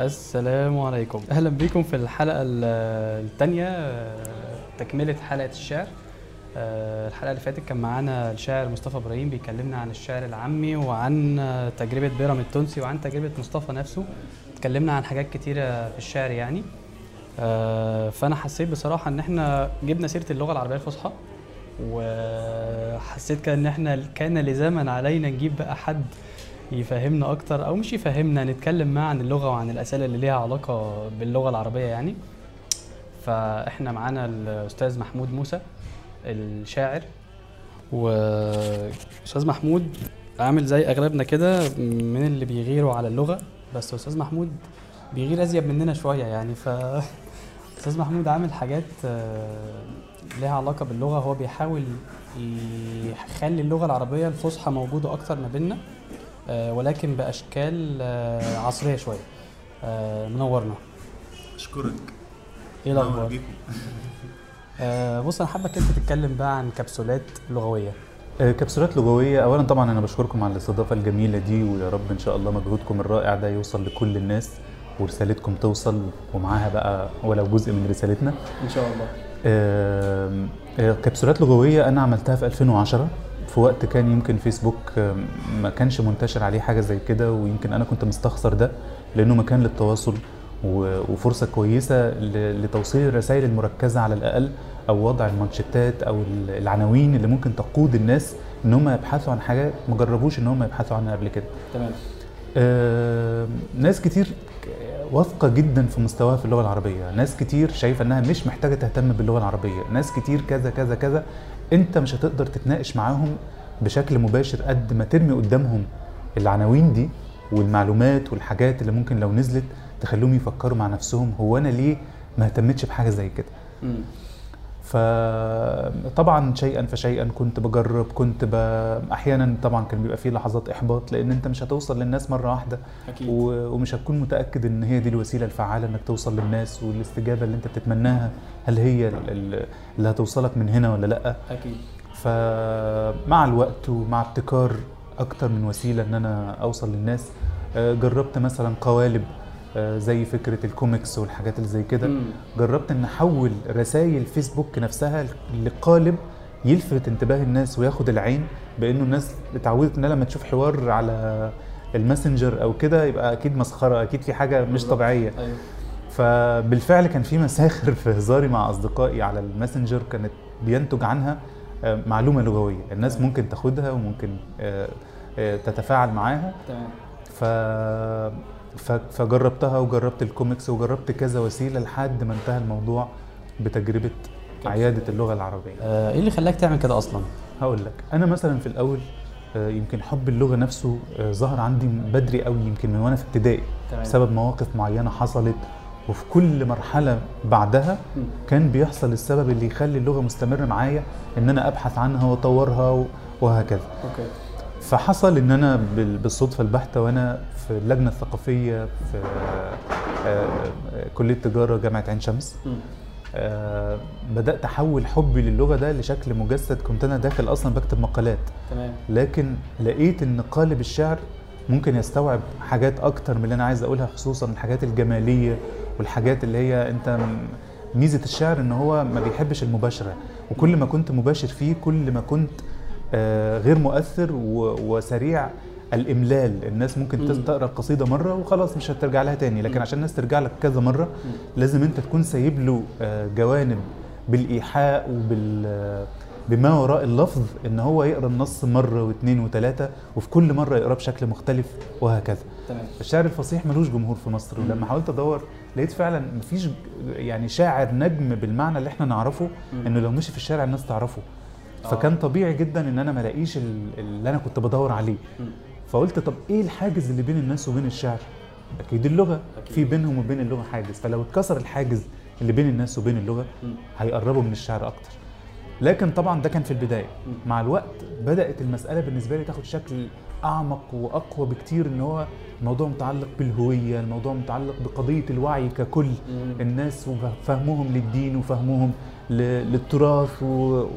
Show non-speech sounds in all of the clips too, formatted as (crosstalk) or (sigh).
السلام عليكم. أهلا بكم في الحلقة الثانية تكملة حلقة الشعر. آه، الحلقة اللي فاتت كان معانا الشاعر مصطفى إبراهيم بيكلمنا عن الشعر العامي وعن تجربة بيرام التونسي وعن تجربة مصطفى نفسه. اتكلمنا عن حاجات كتيرة في الشعر يعني. آه، فأنا حسيت بصراحة إن إحنا جبنا سيرة اللغة العربية الفصحى وحسيت كان إن إحنا كان لزاما علينا نجيب بقى حد يفهمنا أكتر أو مش يفهمنا نتكلم معاه عن اللغة وعن الأسئلة اللي ليها علاقة باللغة العربية يعني. فإحنا معانا الأستاذ محمود موسى الشاعر وأستاذ محمود عامل زي أغلبنا كده من اللي بيغيروا على اللغة بس أستاذ محمود بيغير أزيد مننا شوية يعني. ف أستاذ محمود عامل حاجات آه، لها علاقة باللغة. هو بيحاول يخلي اللغة العربية الفصحى موجودة أكتر ما بيننا. ولكن بأشكال آه، عصرية شوية. منورنا. أشكرك. إيه الأخبار؟ آه بص أنا حابك أنت تتكلم بقى عن كبسولات لغوية. آه كبسولات لغوية. اولا طبعا أنا بشكركم على الاستضافة الجميلة دي ويا رب إن شاء الله مجهودكم الرائع ده يوصل لكل الناس ورسالتكم توصل ومعاها بقى ولو جزء من رسالتنا. إن شاء الله. آه آه كبسولات لغوية أنا عملتها في 2010 في وقت كان يمكن فيسبوك ما كانش منتشر عليه حاجة زي كده ويمكن أنا كنت مستخسر ده لأنه مكان للتواصل وفرصة كويسة لتوصيل الرسائل المركزة على الأقل أو وضع المانشيتات أو العناوين اللي ممكن تقود الناس إن هم يبحثوا عن حاجات ما جربوش إن هم يبحثوا عنها قبل كده. تمام. آه ناس كتير واثقة جدا في مستواها في اللغة العربية. ناس كتير شايفة إنها مش محتاجة تهتم باللغة العربية. ناس كتير كذا كذا كذا انت مش هتقدر تتناقش معاهم بشكل مباشر قد ما ترمي قدامهم العناوين دي والمعلومات والحاجات اللي ممكن لو نزلت تخليهم يفكروا مع نفسهم هو أنا ليه ما اهتمتش بحاجة زي كده. فطبعا شيئا فشيئا كنت بجرب كنت ب... أحيانا طبعا كان بيبقى فيه لحظات إحباط لأن أنت مش هتوصل للناس مرة واحدة أكيد. و... ومش هتكون متأكد إن هي دي الوسيلة الفعالة إنك توصل للناس والاستجابة اللي أنت بتتمناها. هل هي اللي هتوصلك من هنا ولا لأ؟ أكيد. فمع الوقت ومع ابتكار أكتر من وسيلة إن أنا أوصل للناس آه، جربت مثلا قوالب زي فكرة الكوميكس والحاجات اللي زي كده. جربت إن أحول رسائل فيسبوك نفسها لقالب يلفت انتباه الناس وياخد العين بأنه الناس اتعودت إنها لما تشوف حوار على الماسنجر أو كده يبقى أكيد مسخرة أكيد في حاجة مش طبيعية. أيوه. فبالفعل كان في مساخر في هزاري مع أصدقائي على الماسنجر كانت بينتج عنها آه، معلومة لغوية. الناس ممكن تاخدها وممكن آه، تتفاعل معاها. تمام. ف فجربتها وجربت الكوميكس وجربت كذا وسيلة لحد ما انتهى الموضوع بتجربة عيادة اللغة العربية. آه، إيه اللي خلاك تعمل كده أصلا؟ هقول لك أنا مثلا في الأول آه، يمكن حب اللغة نفسه آه، ظهر عندي بدري قوي يمكن من وأنا في ابتدائي بسبب مواقف معينة حصلت وفي كل مرحلة بعدها كان بيحصل السبب اللي يخلي اللغة مستمرة معايا إن أنا أبحث عنها وأطورها وهكذا. أوكي. فحصل إن أنا بالصدفة البحتة وأنا في اللجنة الثقافية في آه، كلية تجارة جامعة عين شمس. آه، بدأت أحول حبي للغة ده لشكل مجسد كنت أنا داخل أصلا بكتب مقالات. تمام. لكن لقيت إن قالب الشعر ممكن يستوعب حاجات أكتر من اللي أنا عايز أقولها خصوصا الحاجات الجمالية والحاجات اللي هي أنت ميزة الشعر إن هو ما بيحبش المباشرة. وكل ما كنت مباشر فيه كل ما كنت آه، غير مؤثر وسريع الإملال. الناس ممكن تقرأ القصيدة مرة وخلاص مش هترجع لها تاني لكن عشان الناس ترجع لك كذا مرة لازم انت تكون سايب له آه، جوانب بالإيحاء وبال بما وراء اللفظ إن هو يقرأ النص مرة واثنين وثلاثه وفي كل مرة يقراه بشكل مختلف وهكذا. تمام. الشعر الفصيح ملوش جمهور في مصر ولما حاولت أدور لقيت فعلا مفيش يعني شاعر نجم بالمعنى اللي إحنا نعرفه إنه لو مشي في الشارع الناس تعرفه. فكان آه. طبيعي جدا إن أنا ما ألاقيش اللي أنا كنت بدور عليه. فقلت طب إيه الحاجز اللي بين الناس وبين الشعر؟ أكيد اللغة. أكيد. في بينهم وبين اللغة حاجز. فلو اتكسر الحاجز اللي بين الناس وبين اللغة هيقربوا من الشعر أكتر. لكن طبعا ده كان في البداية. مع الوقت بدأت المسألة بالنسبة لي تاخد شكل أعمق وأقوى بكتير إن هو الموضوع متعلق بالهوية الموضوع متعلق بقضية الوعي ككل. الناس وفهمهم للدين وفهمهم للتراث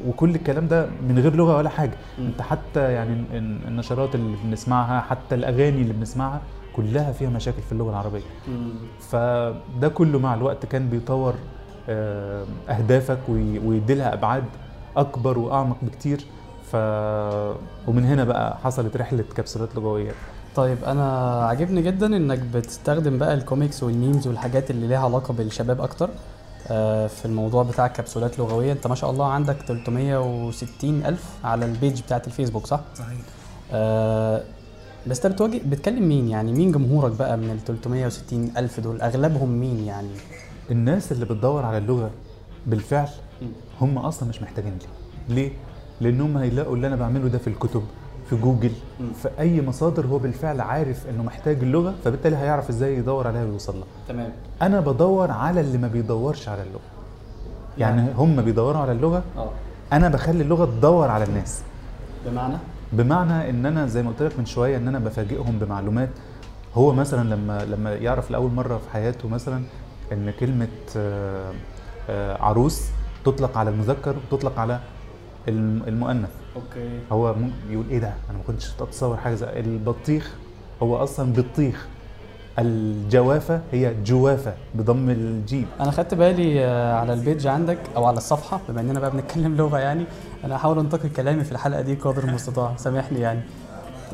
وكل الكلام ده من غير لغة ولا حاجة. انت حتى يعني النشرات اللي بنسمعها حتى الأغاني اللي بنسمعها كلها فيها مشاكل في اللغة العربية. فده كله مع الوقت كان بيطور آه، أهدافك وي- ويديلها أبعاد أكبر وأعمق بكتير. ف ومن هنا بقى حصلت رحلة كبسولات لغوية. طيب أنا عاجبني جدا إنك بتستخدم بقى ال comics وال memes والحاجات اللي ليها علاقة بالشباب أكتر آه، في الموضوع بتاع الكبسولات اللغويه أنت ما شاء الله عندك 360 ألف على ال page بتاعت الفيسبوك صح؟ صحيح. آه، بس أنت بتواجه بتكلم مين يعني؟ مين جمهورك بقى من ال 360 ألف دول؟ أغلبهم مين يعني؟ الناس اللي بتدور على اللغة بالفعل هم أصلا مش محتاجين لي ليه؟ لانهم هيلاقوا اللي أنا بعمله ده في الكتب في جوجل. في أي مصادر هو بالفعل عارف إنه محتاج اللغة فبالتالي هيعرف إزاي يدور عليها ويوصل لها. تمام. أنا بدور على اللي ما بيدورش على اللغة. يعني يعني- هم بيدوروا على اللغة آه. أنا بخلي اللغة تدور على الناس. بمعنى؟ بمعنى إن أنا زي ما قلت لك من شوية إن أنا بفاجئهم بمعلومات. هو مثلا لما لما يعرف لأول مرة في حياته مثلا إن كلمة آه، آه، عروس تطلق على المذكر وتطلق على الم- المؤنث. أوكي. هو يقول إيه ده؟ أنا ما كنتش أتصور حاجة زي البطيخ. هو أصلا بطيخ. الجوافة هي جوافة بضم الجيم. أنا خدت بالي آه، على ال page عندك أو على الصفحة بما إننا بقى بنتكلم لغة يعني. أنا هحاول انتقي كلامي في الحلقة دي قدر المستطاع سامحني يعني.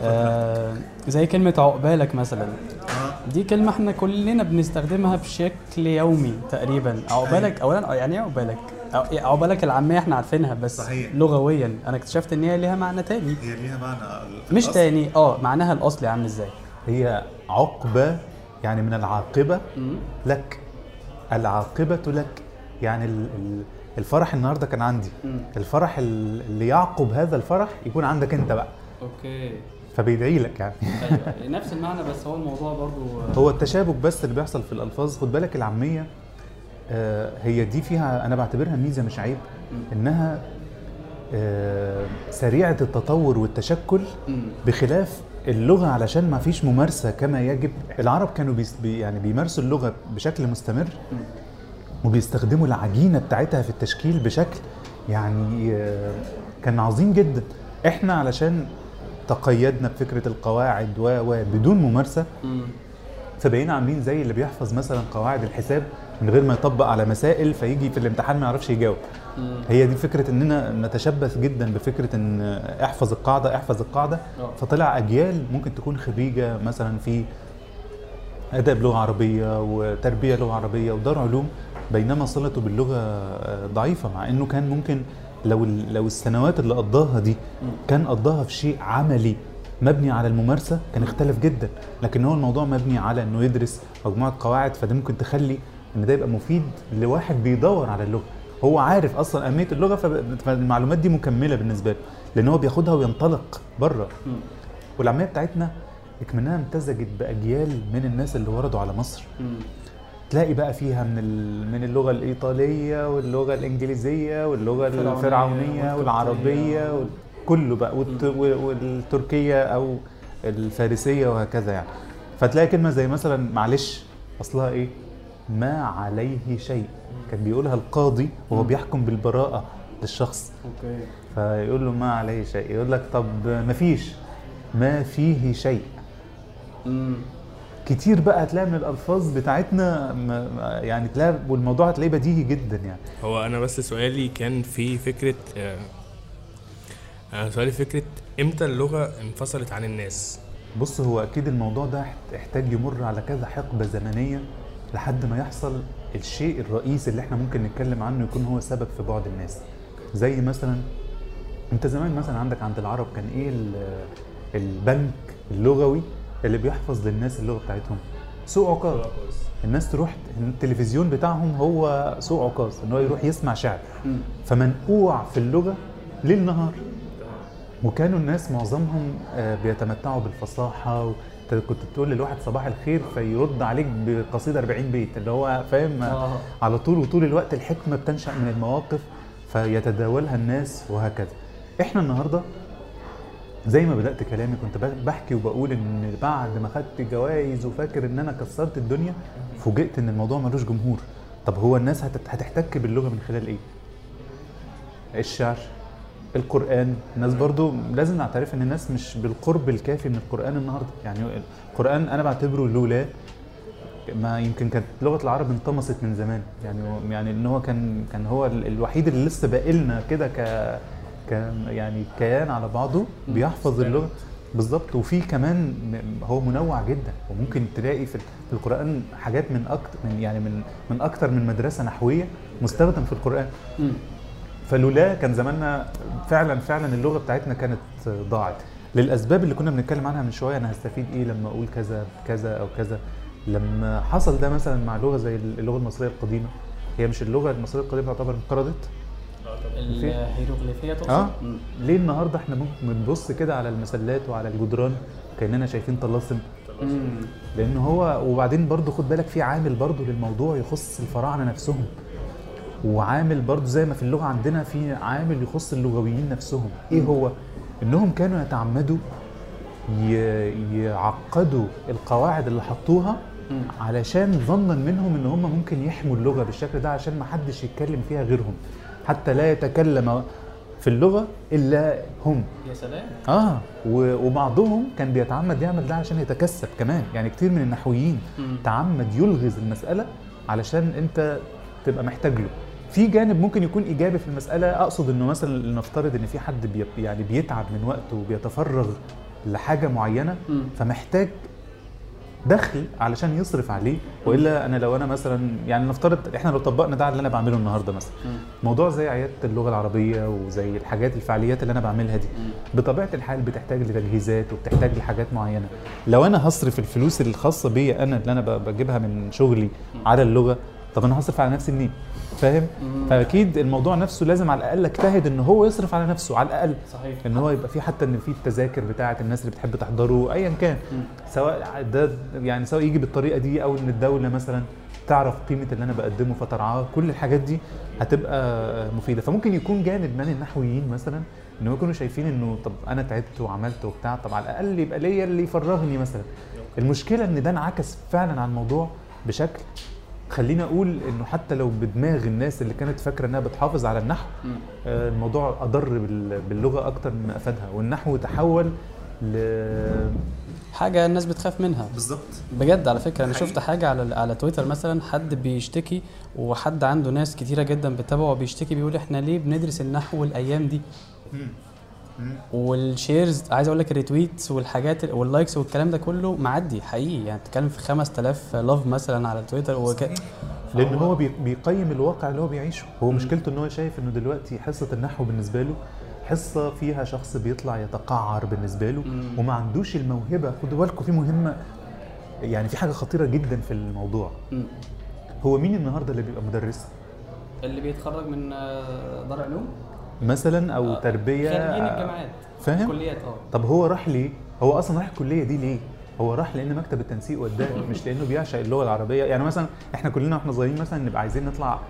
آه زي كلمة عقبالك مثلا. دي كلمة إحنا كلنا بنستخدمها بشكل يومي تقريبا. عقبالك اولا يعني إيه عقبالك؟ عقبالك العامية إحنا عارفينها بس صحيح. لغويا. أنا اكتشفت إن هي ليها معنى تاني. هي ليها معنى مش الأصل. تاني. آه معناها الاصلي عامل إزاي؟ هي عقبة يعني من العاقبة لك. العاقبة لك. يعني ال- ال- الفرح النهارده كان عندي. مم. الفرح ال- اللي يعقب هذا الفرح يكون عندك أنت بقى. أوكي. فبيدعي لك يعني. أيوه. نفس المعنى بس هو الموضوع برضو هو التشابك بس اللي بيحصل في الألفاظ. خد بالك العامية هي دي فيها أنا بعتبرها ميزة مش عيب إنها آه، سريعة التطور والتشكل. بخلاف اللغة علشان ما فيش ممارسة كما يجب العرب كانوا بي يعني بيمارسوا اللغة بشكل مستمر وبيستخدموا العجينة بتاعتها في التشكيل بشكل يعني آه، كان عظيم جدا إحنا علشان تقيدنا بفكرة القواعد و بدون ممارسة مم. فبقينا عاملين زي اللي بيحفظ مثلا قواعد الحساب من غير ما يطبق على مسائل فيجي في الامتحان ما يعرفش يجاوب. هي دي فكرة إننا نتشبث جدا بفكرة إن احفظ القاعدة احفظ القاعدة آه. فطلع أجيال ممكن تكون خريجة مثلا في أداب لغة عربية وتربية لغة عربية ودار علوم بينما صلته باللغة ضعيفة مع إنه كان ممكن لو لو السنوات اللي قضاها دي كان قضاها في شيء عملي مبني على الممارسة كان اختلف جدا لكن هو الموضوع مبني على إنه يدرس مجموعة قواعد فده ممكن تخلي إن ده يبقى مفيد لواحد بيدور على اللغة هو عارف أصلا أهمية اللغة فالمعلومات دي مكملة بالنسبة له لأن هو بياخدها وينطلق بره مم. والعاميه بتاعتنا اكمنها امتزجت بأجيال من الناس اللي وردوا على مصر. تلاقي بقى فيها من من اللغة الإيطالية واللغة الإنجليزية واللغة الفرعونية الفرعونية. والعربية وال- كله بقى والت- والتركية أو الفارسية وهكذا يعني. فتلاقي كلمة زي مثلا معلش أصلها إيه؟ ما عليه شيء. كان بيقولها القاضي وهو بيحكم بالبراءة للشخص. أوكي. فيقول له ما عليه شيء. يقول لك طب ما فيش ما فيه شيء. مم. كتير بقى هتلاقي من الألفاظ بتاعتنا يعني تلاقي والموضوع هتلاقيه بديهي جدا يعني. هو أنا بس سؤالي كان في فكرة آه، سؤالي فكرة إمتى اللغة انفصلت عن الناس؟ بص هو أكيد الموضوع ده احت- احتاج يمر على كذا حقبة زمنية لحد ما يحصل الشيء الرئيسي اللي إحنا ممكن نتكلم عنه يكون هو سبب في بعد الناس. زي مثلا أنت زمان مثلا عندك عند العرب كان إيه ال- البنك اللغوي اللي بيحفظ للناس اللغة بتاعتهم؟ سوق عكاظ الناس تروح التلفزيون بتاعهم هو سوق عكاظ إن هو يروح يسمع شعر. فمنقوع في اللغة ليل نهار. وكانوا الناس معظمهم آه، بيتمتعوا بالفصاحة كنت تقول للواحد صباح الخير فيرد عليك بقصيده 40 بيت اللي هو فاهم؟ آه. على طول وطول الوقت الحكمة بتنشأ من المواقف فيتداولها الناس وهكذا. إحنا النهارده زي ما بدأت كلامي كنت بحكي وبقول إن بعد ما خدت جوائز وفاكر إن أنا كسرت الدنيا فوجئت إن الموضوع ملوش جمهور. طب هو الناس هتحتك باللغة من خلال إيه الشعر؟ القرآن. الناس برضو لازم نعترف إن الناس مش بالقرب الكافي من القرآن النهارده. يعني القرآن أنا بعتبره لولا ما يمكن كانت لغة العرب انطمست من زمان. يعني يعني إن هو كان كان هو ال- الوحيد اللي لسه باقي لنا كده ك ك يعني كيان على بعضه بيحفظ اللغة. بالظبط. وفي كمان هو منوع جدا. وممكن تلاقي في القرآن حاجات من أكتر من يعني من من أكتر من مدرسة نحوية مستخدم في القرآن. فلولا كان زماننا فعلا فعلا اللغة بتاعتنا كانت ضاعت. للأسباب اللي كنا بنتكلم عنها من شوية أنا هستفيد إيه لما أقول كذا كذا أو كذا؟ لما حصل ده مثلا مع لغة زي اللغة المصرية القديمة. هي مش اللغة المصرية القديمة تعتبر انقرضت؟ الهيروغليفية تقصد؟ آه. ليه النهارده إحنا ممكن بنبص كده على المسلات وعلى الجدران كأننا شايفين طلاسم. لأن هو وبعدين برضو خد بالك في عامل برضو للموضوع يخص الفراعنة نفسهم. وعامل برضو زي ما في اللغة عندنا في عامل يخص اللغويين نفسهم. إيه هو؟ إنهم كانوا يتعمدوا يعقدوا القواعد اللي حطوها. علشان ظنا منهم إن هم ممكن يحموا اللغة بالشكل ده عشان ما حدش يتكلم فيها غيرهم. حتى لا يتكلم في اللغة إلا هم. يا سلام. آه وبعضهم كان بيتعمد يعمل ده عشان يتكسب كمان. يعني كتير من النحويين. تعمد يلغز المسألة علشان أنت تبقى محتاج له. في جانب ممكن يكون إيجابي في المسألة أقصد إنه مثلا نفترض إن في حد بي يعني بيتعب من وقته وبيتفرغ لحاجة معينة مم. فمحتاج دخل علشان يصرف عليه وإلا أنا لو أنا مثلا يعني نفترض إحنا لو طبقنا ده على اللي أنا بعمله النهارده مثلا مم. موضوع زي عيادة اللغة العربية وزي الحاجات الفعاليات اللي أنا بعملها دي مم. بطبيعة الحال بتحتاج لتجهيزات وبتحتاج لحاجات معينة لو أنا هصرف الفلوس الخاصة بيا أنا اللي أنا بجيبها من شغلي على اللغة طب أنا هصرف على نفسي منين؟ فاهم. فأكيد الموضوع نفسه لازم على الأقل أجتهد إن هو يصرف على نفسه على الأقل. صحيح. إن هو يبقى في حتى إن في التذاكر بتاعة الناس اللي بتحب تحضره ايا كان. مم. سواء ده يعني سواء يجي بالطريقة دي أو إن الدولة مثلا تعرف قيمة اللي أنا بقدمه فترعاه كل الحاجات دي هتبقى مفيدة. فممكن يكون جانب من النحويين مثلا إن هم يكونوا شايفين إنه طب أنا تعبت وعملت وبتاع طب على الأقل يبقى ليا اللي يفرغني مثلا. المشكلة إن ده انعكس فعلا على الموضوع بشكل خليني أقول إنه حتى لو بدماغ الناس اللي كانت فاكرة إنها بتحافظ على النحو. آه، الموضوع أضر بال- باللغة أكتر مما أفادها. والنحو تحول ل حاجة الناس بتخاف منها. بالظبط. بجد على فكرة أنا شفت حاجة على على تويتر مثلا حد بيشتكي وحد عنده ناس كتيرة جدا بتتابعه وبيشتكي بيقول إحنا ليه بندرس النحو الأيام دي؟ وال shares عايز أقول لك ال retweets والحاجات ال- وال likes والكلام ده كله معدي حقيقي. يعني بتتكلم في 5000 لاف مثلا على تويتر وك... لأن هو بي- بيقيم الواقع اللي هو بيعيشه. هو مشكلته إن هو شايف إنه دلوقتي حصة النحو بالنسبة له حصة فيها شخص بيطلع يتقعر بالنسبة له. وما عندوش الموهبة. خدوا بالكم في مهمة يعني في حاجة خطيرة جدا في الموضوع. هو مين النهارده اللي بيبقى مدرس؟ اللي بيتخرج من آه، دار علوم؟ مثلا أو آه، تربية خارجين الجامعات فاهم؟ كليات آه. طب هو راح ليه؟ هو أصلا راح الكلية دي ليه؟ هو راح لأن مكتب التنسيق وداه (laughs) مش لأنه بيعشق اللغة العربية. يعني مثلا إحنا كلنا وإحنا صغيرين مثلا نبقى عايزين نطلع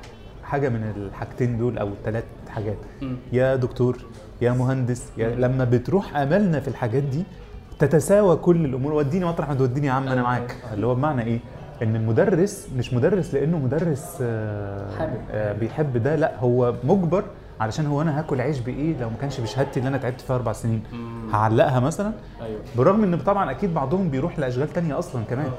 حاجة من الحاجتين دول أو الثلاث حاجات. يا دكتور يا مهندس يا لما بتروح أملنا في الحاجات دي تتساوى كل الأمور. وديني مطرح ما توديني يا عم أنا أيوة. معاك. اللي هو بمعنى إيه؟ إن المدرس مش مدرس لأنه مدرس آه، حابب. آه، بيحب ده لأ هو مجبر علشان هو أنا هاكل عيش بإيه لو ما كانش بشهادتي اللي أنا تعبت فيها أربع سنين؟ مم. هعلقها مثلا؟ أيوه. بالرغم إن طبعا أكيد بعضهم بيروح لأشغال تانية أصلا كمان.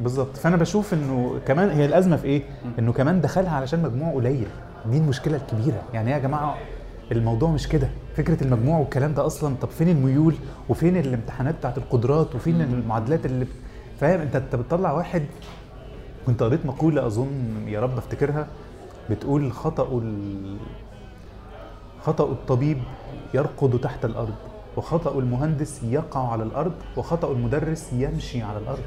بالظبط. فأنا بشوف إنه كمان هي الأزمة في إيه؟ إنه كمان دخلها علشان مجموع قليل. دي المشكلة الكبيرة. يعني يا جماعة الموضوع مش كده. فكرة المجموع والكلام ده أصلا طب فين الميول؟ وفين الامتحانات بتاعت القدرات؟ وفين المعادلات اللي فاهم؟ أنت أنت بتطلع واحد كنت قريت مقولة أظن يا رب أفتكرها بتقول خطأ. خطأ الطبيب يرقد تحت الأرض وخطأ المهندس يقع على الأرض وخطأ المدرس يمشي على الأرض.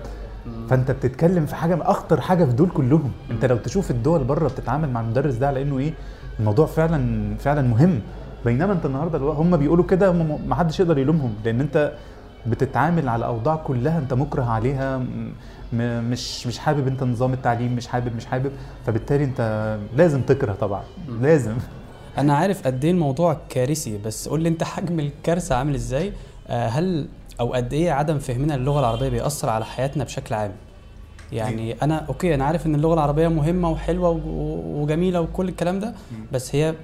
فأنت بتتكلم في حاجة أخطر حاجة في دول كلهم. أنت لو تشوف الدول بره بتتعامل مع المدرس ده على إنه إيه؟ الموضوع فعلا فعلا مهم. بينما أنت النهارده هم بيقولوا كده ما حدش يقدر يلومهم لأن أنت بتتعامل على أوضاع كلها أنت مكره عليها مش مش حابب أنت نظام التعليم مش حابب مش حابب. فبالتالي أنت لازم تكره طبعا. لازم. أنا عارف قد إيه الموضوع كارثي بس قول لي أنت حجم الكارثة عامل إزاي؟ آه، هل أو قد إيه عدم فهمنا للغه العربية بيأثر على حياتنا بشكل عام؟ يعني أنا أوكي أنا عارف إن اللغة العربية مهمة وحلوة وجميلة وكل الكلام ده بس هي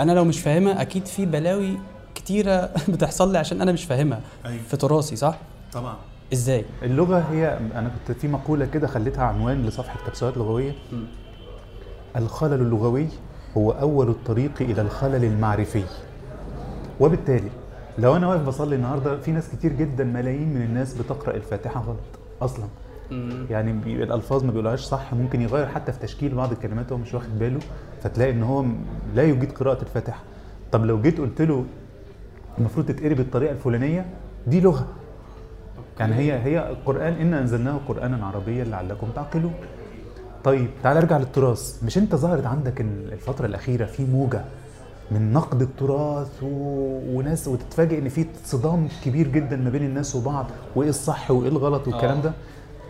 أنا لو مش فاهمها أكيد في بلاوي كتيرة (laughs) بتحصل لي عشان أنا مش فاهمها. أيوه. في تراثي صح؟ طبعا. إزاي؟ اللغة هي أنا كنت في مقولة كده خليتها عنوان لصفحة كبسولات لغوية. الخلل اللغوي هو أول الطريق إلى الخلل المعرفي. وبالتالي لو أنا واقف بصلي النهارده في ناس كتير جدا ملايين من الناس بتقرأ الفاتحة غلط أصلا. يعني الألفاظ ما بيقولهاش صح ممكن يغير حتى في تشكيل بعض الكلمات وهو مش واخد باله فتلاقي إن هو لا يجيد قراءة الفاتحة. طب لو جيت قلت له المفروض تتقري بالطريقة الفلانية دي لغة. يعني هي هي القرآن إنا أنزلناه قرانا عربيا لعلكم تعقلون. طيب تعال ارجع للتراث. مش انت ظهرت عندك ال- الفترة الأخيرة في موجة من نقد التراث و... وناس وتتفاجئ إن في صدام كبير جدا ما بين الناس وبعض وإيه الصح وإيه الغلط والكلام آه. ده؟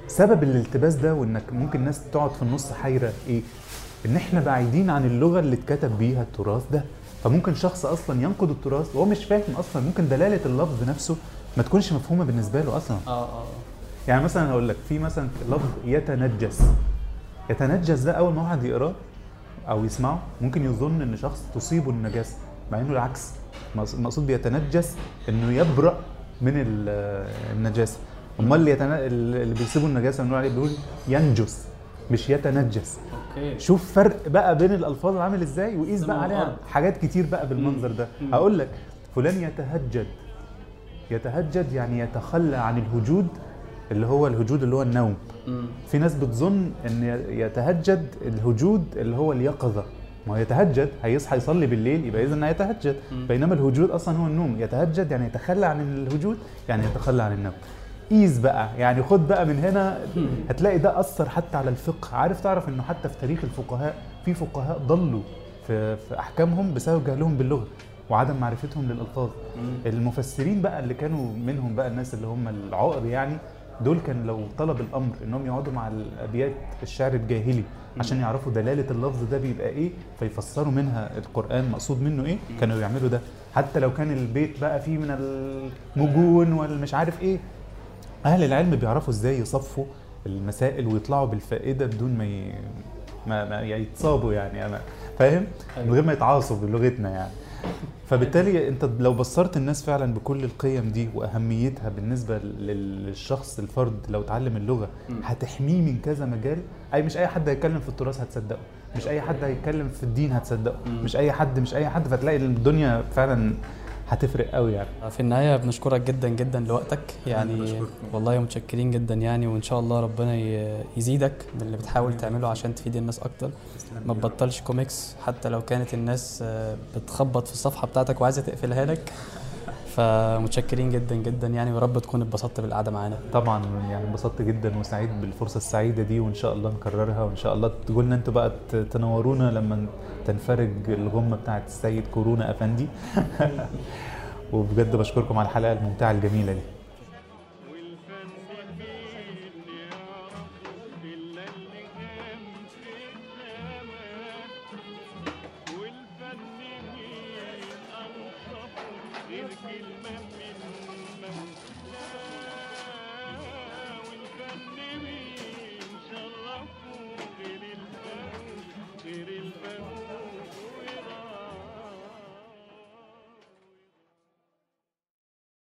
سبب الالتباس ده وإنك ممكن الناس تقعد في النص حيرة إيه؟ إن إحنا بعيدين عن اللغة اللي اتكتب بيها التراث ده. فممكن شخص أصلا ينقد التراث وهو مش فاهم أصلا ممكن دلالة اللفظ نفسه ما تكونش مفهومة بالنسبة له أصلا. آه آه. يعني مثلا هقول لك في مثلا لفظ يتنجس. يتنجس ده أول ما واحد يقراه أو يسمعه ممكن يظن إن شخص تصيبه النجاسة مع إنه العكس. مقص- المقصود بيتنجس إنه يبرأ من ال- النجاسة. أمال اللي, يتن... اللي بيصيبه النجاسة بنقول عليه بيقول ينجس مش يتنجس. okay. شوف فرق بقى بين الألفاظ عامل إزاي وقيس بقى عليها. حاجات كتير بقى بالمنظر ده. هقول لك فلان يتهجد. يتهجد يعني يتخلى عن الهجود اللي هو الهجود اللي هو النوم. مم. في ناس بتظن إن يتهجد الهجود اللي هو اليقظة. ما هو يتهجد هيصحى يصلي بالليل يبقى اذا يتهجد مم. بينما الهجود أصلا هو النوم. يتهجد يعني يتخلى عن الهجود يعني يتخلى عن النوم. قيس بقى. يعني خد بقى من هنا. هتلاقي ده أثر حتى على الفقه. عارف تعرف إنه حتى في تاريخ الفقهاء في فقهاء ضلوا في, في أحكامهم بسبب جهلهم باللغة وعدم معرفتهم للألفاظ. المفسرين بقى اللي كانوا منهم بقى الناس اللي هم العقر يعني دول كان لو طلب الأمر إنهم يقعدوا مع الأبيات الشعر الجاهلي عشان يعرفوا دلالة اللفظ ده بيبقى إيه فيفسروا منها القرآن مقصود منه إيه كانوا يعملوا ده. حتى لو كان البيت بقى فيه من المجون والمش عارف إيه. أهل العلم بيعرفوا إزاي يصفوا المسائل ويطلعوا بالفائدة بدون ما ي... ما, ما يتصابوا يعني أنا فاهم؟ من غير ما يتعاصوا بلغتنا يعني. فبالتالي انت لو بصرت الناس فعلا بكل القيم دي وأهميتها بالنسبة لل- للشخص الفرد لو اتعلم اللغة. هتحميه من كذا مجال أي مش أي حد هيتكلم في التراث هتصدقه مش أي حد هيتكلم في الدين هتصدقه. مش أي حد مش أي حد فتلاقي الدنيا فعلا هتفرق قوي يعني. في النهاية بنشكرك جدا جدا لوقتك. يعني. والله متشكرين جدا يعني وإن شاء الله ربنا يزيدك من اللي بتحاول تعمله عشان تفيد الناس أكتر. ما تبطلش كوميكس حتى لو كانت الناس آه، بتخبط في الصفحة بتاعتك وعايزة تقفلها لك. فمتشكرين جدا جدا يعني ورب تكون اتبسطت بالقعدة معانا. طبعا يعني انبسطت جدا وسعيد بالفرصة السعيدة دي وإن شاء الله نكررها وإن شاء الله تقول لنا أنتوا بقى تنورونا لما تنفرج الغمة بتاعت السيد كورونا أفندي. (laughs) وبجد بشكركم على الحلقة الممتعة الجميلة دي.